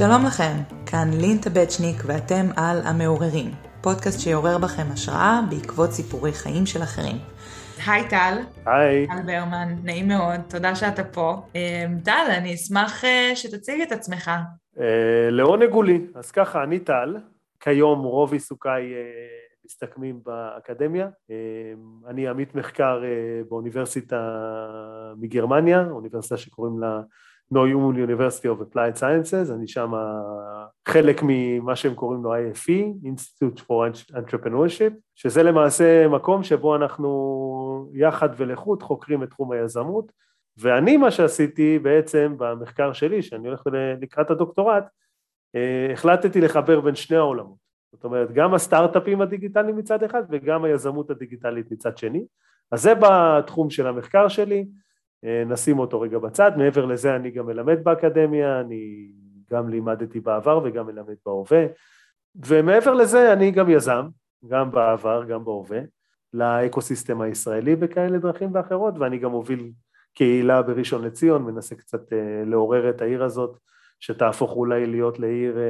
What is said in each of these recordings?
שלום לכם, כאן לין טבצ'ניק ואתם על המעוררים, פודקאסט שיעורר בכם השראה בעקבות סיפורי חיים של אחרים. היי טל. היי. טל ברמן, נעים מאוד, תודה שאתה פה. אמ, טל, אני אשמח אה, שתציג את עצמך. אה, לעונג הוא לי. אז ככה, אני טל, כיום רוב עיסוקיי אה, מסתכמים באקדמיה. אני עמית מחקר באוניברסיטה מגרמניה, אוניברסיטה שקוראים לה נויומון University of Applied Sciences, אני שם חלק ממה שהם קוראים לו IFE, Institute for Entrepreneurship, שזה למעשה מקום שבו אנחנו יחד ולחוד חוקרים את תחום היזמות, ואני מה שעשיתי בעצם במחקר שלי, שאני הולך לקראת הדוקטורט, אה, החלטתי לחבר בין שני העולמות, זאת אומרת גם הסטארט-אפים הדיגיטליים מצד אחד וגם היזמות הדיגיטלית מצד שני, אז זה בתחום של המחקר שלי, אה, נשים אותו רגע בצד, מעבר לזה אני גם מלמד באקדמיה, אני גם לימדתי בעבר וגם מלמד בהווה, ומעבר לזה אני גם יזם, גם בעבר, גם בהווה, לאקוסיסטם הישראלי בכאלה דרכים ואחרות, ואני גם מוביל קהילה בראשון לציון, מנסה קצת אה, לעורר את העיר הזאת, שתהפוך אולי להיות לעיר אה,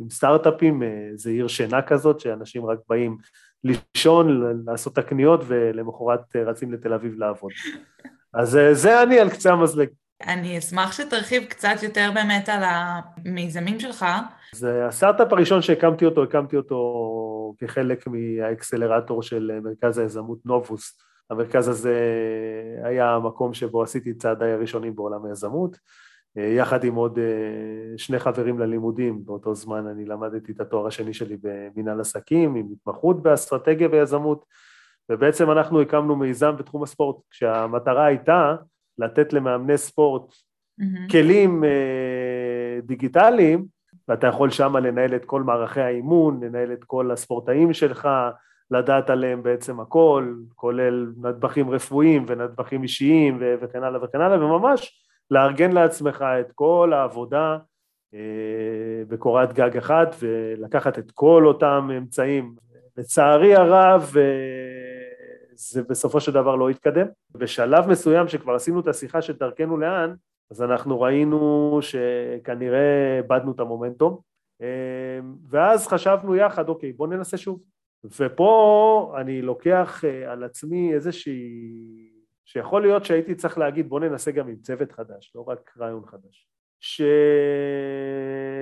עם סטארט-אפים, זה עיר שינה כזאת, שאנשים רק באים לישון, לעשות את הקניות ולמחרת רצים לתל אביב לעבוד. אז אה, זה אני על קצה המזלג. אני אשמח שתרחיב קצת יותר באמת על המיזמים שלך. זה הסטארט-אפ הראשון שהקמתי אותו, הקמתי אותו כחלק מהאקסלרטור של מרכז היזמות נובוס. המרכז הזה היה המקום שבו עשיתי את צעדיי הראשונים בעולם היזמות. אה, יחד עם עוד אה, שני חברים ללימודים, באותו זמן אני למדתי את התואר השני שלי במנהל עסקים, עם התמחות באסטרטגיה ויזמות. ובעצם אנחנו הקמנו מיזם בתחום הספורט, כשהמטרה הייתה לתת למאמני ספורט mm-hmm. כלים אה, דיגיטליים, ואתה יכול שם לנהל את כל מערכי האימון, לנהל את כל הספורטאים שלך, לדעת עליהם בעצם הכל, כולל נדבכים רפואיים ונדבכים אישיים וכן הלאה וכן הלאה, וממש לארגן לעצמך את כל העבודה אה, בקורת גג אחת ולקחת את כל אותם אמצעים. לצערי הרב, אה, זה בסופו של דבר לא התקדם. בשלב מסוים שכבר עשינו את השיחה של דרכנו לאן, אז אנחנו ראינו שכנראה איבדנו את המומנטום, אמ, ואז חשבנו יחד, אוקיי, בואו ננסה שוב. ופה אני לוקח אה, על עצמי איזושהי... שיכול להיות שהייתי צריך להגיד בואו ננסה גם עם צוות חדש, לא רק רעיון חדש.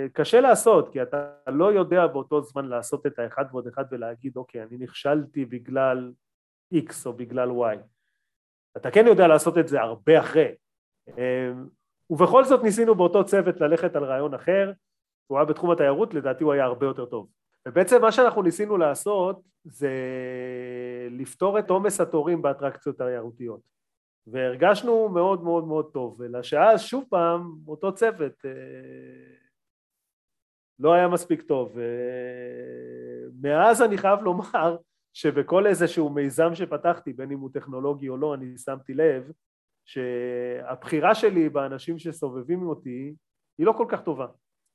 שקשה לעשות, כי אתה לא יודע באותו זמן לעשות את האחד ועוד אחד ולהגיד, אוקיי, אני נכשלתי בגלל X או בגלל Y. אתה כן יודע לעשות את זה הרבה אחרי. אמ, ובכל זאת ניסינו באותו צוות ללכת על רעיון אחר, הוא היה בתחום התיירות, לדעתי הוא היה הרבה יותר טוב. ובעצם מה שאנחנו ניסינו לעשות זה לפתור את עומס התורים באטרקציות תיירותיות. והרגשנו מאוד מאוד מאוד טוב, אלא שאז שוב פעם אותו צוות אה, לא היה מספיק טוב. ומאז אני חייב לומר שבכל איזשהו מיזם שפתחתי, בין אם הוא טכנולוגי או לא, אני שמתי לב שהבחירה שלי באנשים שסובבים אותי היא לא כל כך טובה.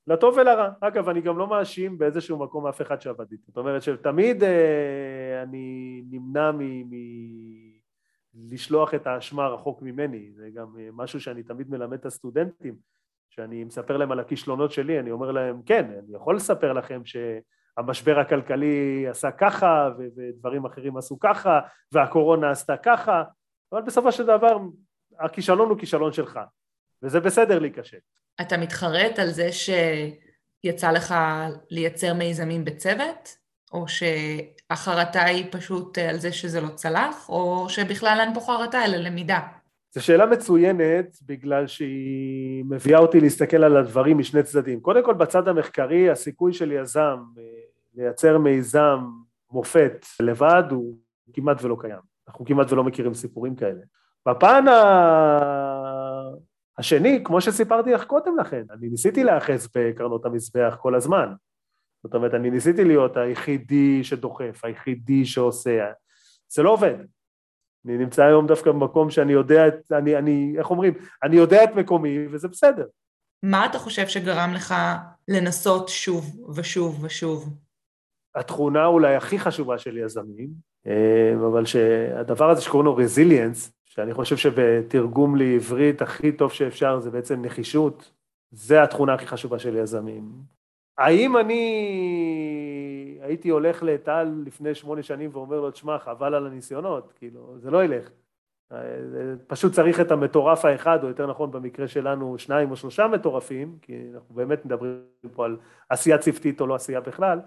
לטוב ולרע. אגב, אני גם לא מאשים באיזשהו מקום אף אחד שעבד איתי. זאת אומרת שתמיד אה, אני נמנע. מ... לשלוח את האשמה רחוק ממני, זה גם אה, משהו שאני תמיד מלמד את הסטודנטים, שאני מספר להם על הכישלונות שלי, אני אומר להם, כן, אני יכול לספר לכם ש... המשבר הכלכלי עשה ככה ודברים אחרים עשו ככה והקורונה עשתה ככה אבל בסופו של דבר הכישלון הוא כישלון שלך וזה בסדר להיכשל. אתה מתחרט על זה שיצא לך לייצר מיזמים בצוות? או שהחרטה היא פשוט על זה שזה לא צלח? או שבכלל אין פה חרטה אלא למידה? זו שאלה מצוינת בגלל שהיא מביאה אותי להסתכל על הדברים משני צדדים. קודם כל בצד המחקרי הסיכוי של יזם אה, לייצר מיזם מופת לבד הוא כמעט ולא קיים. אנחנו כמעט ולא מכירים סיפורים כאלה. בפן ה... השני, כמו שסיפרתי לך קודם לכן, אני ניסיתי להיאחז בקרנות המזבח כל הזמן. זאת אומרת, אני ניסיתי להיות היחידי שדוחף, היחידי שעושה. זה לא עובד. אני נמצא היום דווקא במקום שאני יודע את, אני, אני, איך אומרים, אני יודע את מקומי וזה בסדר. מה אתה חושב שגרם לך לנסות שוב ושוב ושוב? התכונה אולי הכי חשובה של יזמים אבל שהדבר הזה שקוראים לו רזיליאנס, שאני חושב שבתרגום לעברית הכי טוב שאפשר זה בעצם נחישות, זה התכונה הכי חשובה של יזמים. האם אני הייתי הולך לטל לפני שמונה שנים ואומר לו, תשמע, חבל על הניסיונות, כאילו, זה לא ילך. פשוט צריך את המטורף האחד, או יותר נכון במקרה שלנו שניים או שלושה מטורפים, כי אנחנו באמת מדברים פה על עשייה צוותית או לא עשייה בכלל,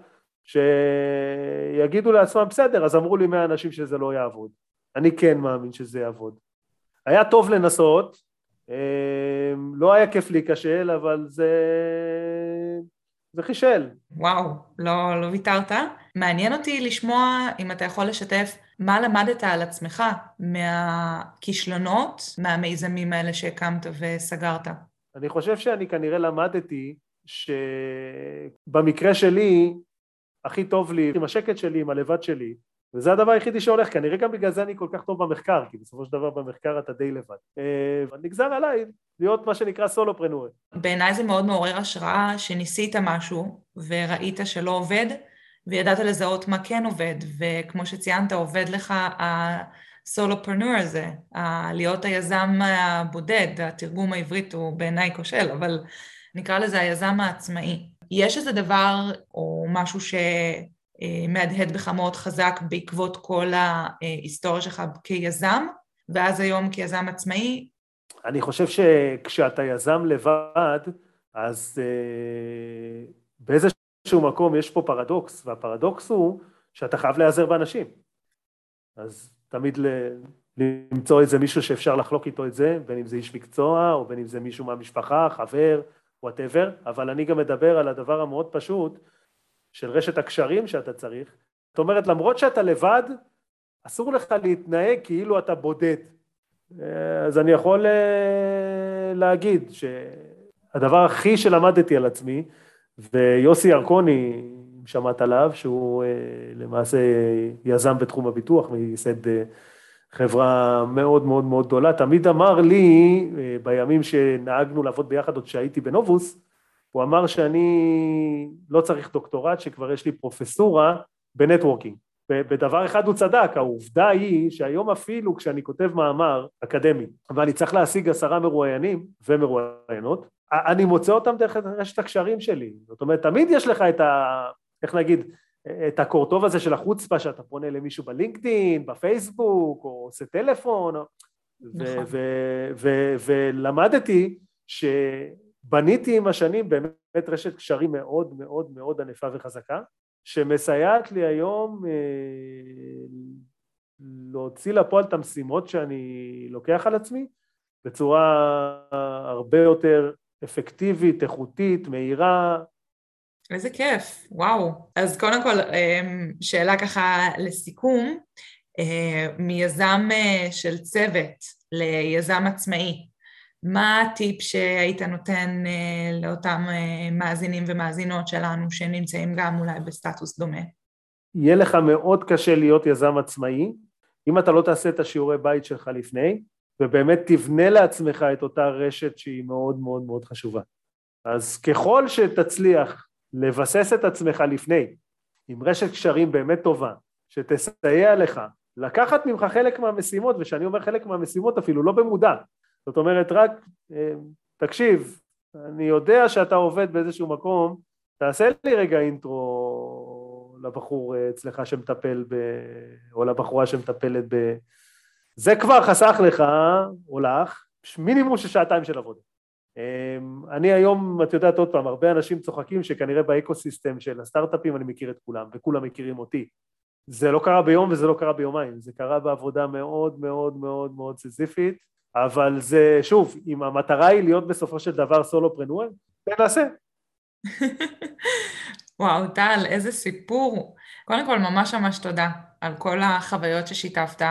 שיגידו לעצמם, בסדר, אז אמרו לי מאה אנשים שזה לא יעבוד. אני כן מאמין שזה יעבוד. היה טוב לנסות, אמ, לא היה כיף להיכשל, אבל זה, זה חישל. וואו, לא, לא ויתרת. מעניין אותי לשמוע אם אתה יכול לשתף מה למדת על עצמך מהכישלונות, מהמיזמים האלה שהקמת וסגרת. אני חושב שאני כנראה למדתי שבמקרה שלי, הכי טוב לי עם השקט שלי, עם הלבד שלי, וזה הדבר היחידי שהולך, כנראה גם בגלל זה אני כל כך טוב במחקר, כי בסופו של דבר במחקר אתה די לבד. אה, נגזר עליי להיות מה שנקרא סולופרנואר. בעיניי זה מאוד מעורר השראה שניסית משהו וראית שלא עובד, וידעת לזהות מה כן עובד, וכמו שציינת, עובד לך הסולופרנואר הזה, להיות היזם הבודד, התרגום העברית הוא בעיניי כושל, אבל נקרא לזה היזם העצמאי. יש איזה דבר או משהו ש... מהדהד בך מאוד חזק בעקבות כל ההיסטוריה שלך כיזם, ואז היום כיזם עצמאי? אני חושב שכשאתה יזם לבד, אז uh, באיזשהו מקום יש פה פרדוקס, והפרדוקס הוא שאתה חייב להיעזר באנשים. אז תמיד ל... למצוא איזה מישהו שאפשר לחלוק איתו את זה, בין אם זה איש מקצוע, או בין אם זה מישהו מהמשפחה, חבר, whatever, אבל אני גם מדבר על הדבר המאוד פשוט, של רשת הקשרים שאתה צריך. זאת אומרת, למרות שאתה לבד, אסור לך להתנהג כאילו אתה בודד. אז אני יכול אה, להגיד שהדבר הכי שלמדתי על עצמי, ויוסי ירקוני, אם שמעת עליו, שהוא אה, למעשה יזם בתחום הביטוח, מייסד אה, חברה מאוד מאוד מאוד גדולה, תמיד אמר לי, בימים שנהגנו לעבוד ביחד עוד כשהייתי בנובוס, הוא אמר שאני לא צריך דוקטורט, שכבר יש לי פרופסורה בנטוורקינג. בדבר אחד הוא צדק, העובדה היא שהיום אפילו כשאני כותב מאמר אקדמי ואני צריך להשיג עשרה מרואיינים ומרואיינות, אני מוצא אותם דרך רשת הקשרים שלי. זאת אומרת, תמיד יש לך את ה... איך נגיד, את הקורטוב הזה של החוצפה שאתה פונה למישהו בלינקדאין, בפייסבוק, או עושה טלפון, נכון. ולמדתי ש... בניתי עם השנים באמת רשת קשרים מאוד מאוד מאוד ענפה וחזקה, שמסייעת לי היום אה, להוציא לפועל את המשימות שאני לוקח על עצמי בצורה הרבה יותר אפקטיבית, איכותית, מהירה. איזה כיף, וואו. אז קודם כל, אה, שאלה ככה לסיכום, אה, מיזם של צוות ליזם עצמאי, מה הטיפ שהיית נותן אה, לאותם אה, מאזינים ומאזינות שלנו שנמצאים גם אולי בסטטוס דומה? יהיה לך מאוד קשה להיות יזם עצמאי, אם אתה לא תעשה את השיעורי בית שלך לפני, ובאמת תבנה לעצמך את אותה רשת שהיא מאוד מאוד מאוד חשובה. אז ככל שתצליח לבסס את עצמך לפני, עם רשת קשרים באמת טובה, שתסייע לך לקחת ממך חלק מהמשימות, וכשאני אומר חלק מהמשימות אפילו לא במודע, זאת אומרת, רק אה, תקשיב, אני יודע שאתה עובד באיזשהו מקום, תעשה לי רגע אינטרו לבחור אה, אצלך שמטפל ב... או לבחורה שמטפלת ב... זה כבר חסך לך, או לך, מינימום של שעתיים של עבודה. אני היום, את יודעת עוד פעם, הרבה אנשים צוחקים שכנראה ב ecosystem של הסטארט-אפים אני מכיר את כולם, וכולם מכירים אותי. זה לא קרה ביום וזה לא קרה ביומיים, זה קרה בעבודה מאוד מאוד מאוד מאוד סיזיפית, אבל זה, שוב, אם המטרה היא להיות בסופו של דבר solopreneur, תנסה. וואו, טל, איזה סיפור. קודם כל, ממש ממש תודה על כל החוויות ששיתפת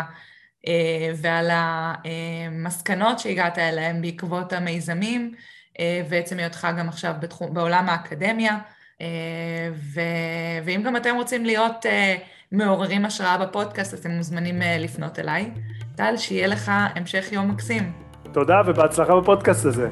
אה, ועל המסקנות שהגעת אליהן בעקבות המיזמים, אה, ועצם היותך גם עכשיו בתחום, בעולם האקדמיה. אה, ו... ואם גם אתם רוצים להיות מעוררים השראה בפודקאסט, אתם מוזמנים לפנות אליי. טל, שיהיה לך המשך יום מקסים. תודה ובהצלחה בפודקאסט הזה.